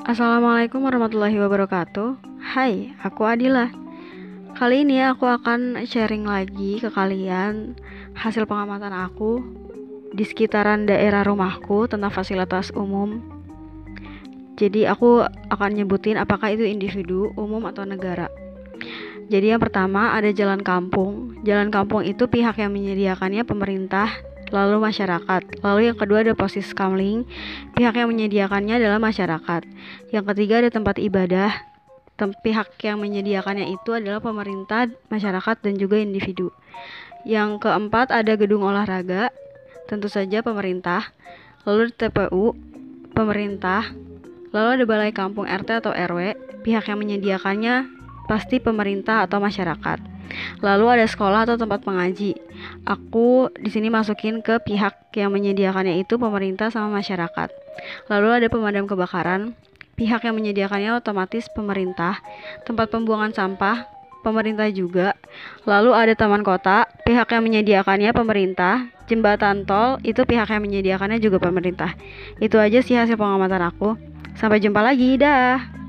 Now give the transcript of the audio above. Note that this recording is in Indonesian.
Assalamualaikum warahmatullahi wabarakatuh. Hai, aku Adila. Kali ini aku akan sharing lagi ke kalian hasil pengamatan aku di sekitaran daerah rumahku tentang fasilitas umum. Jadi aku akan nyebutin apakah itu individu, umum atau negara. Jadi yang pertama ada jalan kampung. Jalan kampung itu pihak yang menyediakannya pemerintah lalu masyarakat. Lalu yang kedua ada posisi kamling, pihak yang menyediakannya adalah masyarakat. Yang ketiga ada tempat ibadah, tem pihak yang menyediakannya itu adalah pemerintah, masyarakat, dan juga individu. Yang keempat ada gedung olahraga, tentu saja pemerintah. Lalu TPU, pemerintah. Lalu ada balai kampung RT atau RW, pihak yang menyediakannya pasti pemerintah atau masyarakat. Lalu ada sekolah atau tempat mengaji. Aku di sini masukin ke pihak yang menyediakannya itu pemerintah sama masyarakat. Lalu ada pemadam kebakaran. Pihak yang menyediakannya otomatis pemerintah. Tempat pembuangan sampah pemerintah juga. Lalu ada taman kota, pihak yang menyediakannya pemerintah. Jembatan tol itu pihak yang menyediakannya juga pemerintah. Itu aja sih hasil pengamatan aku. Sampai jumpa lagi, dah.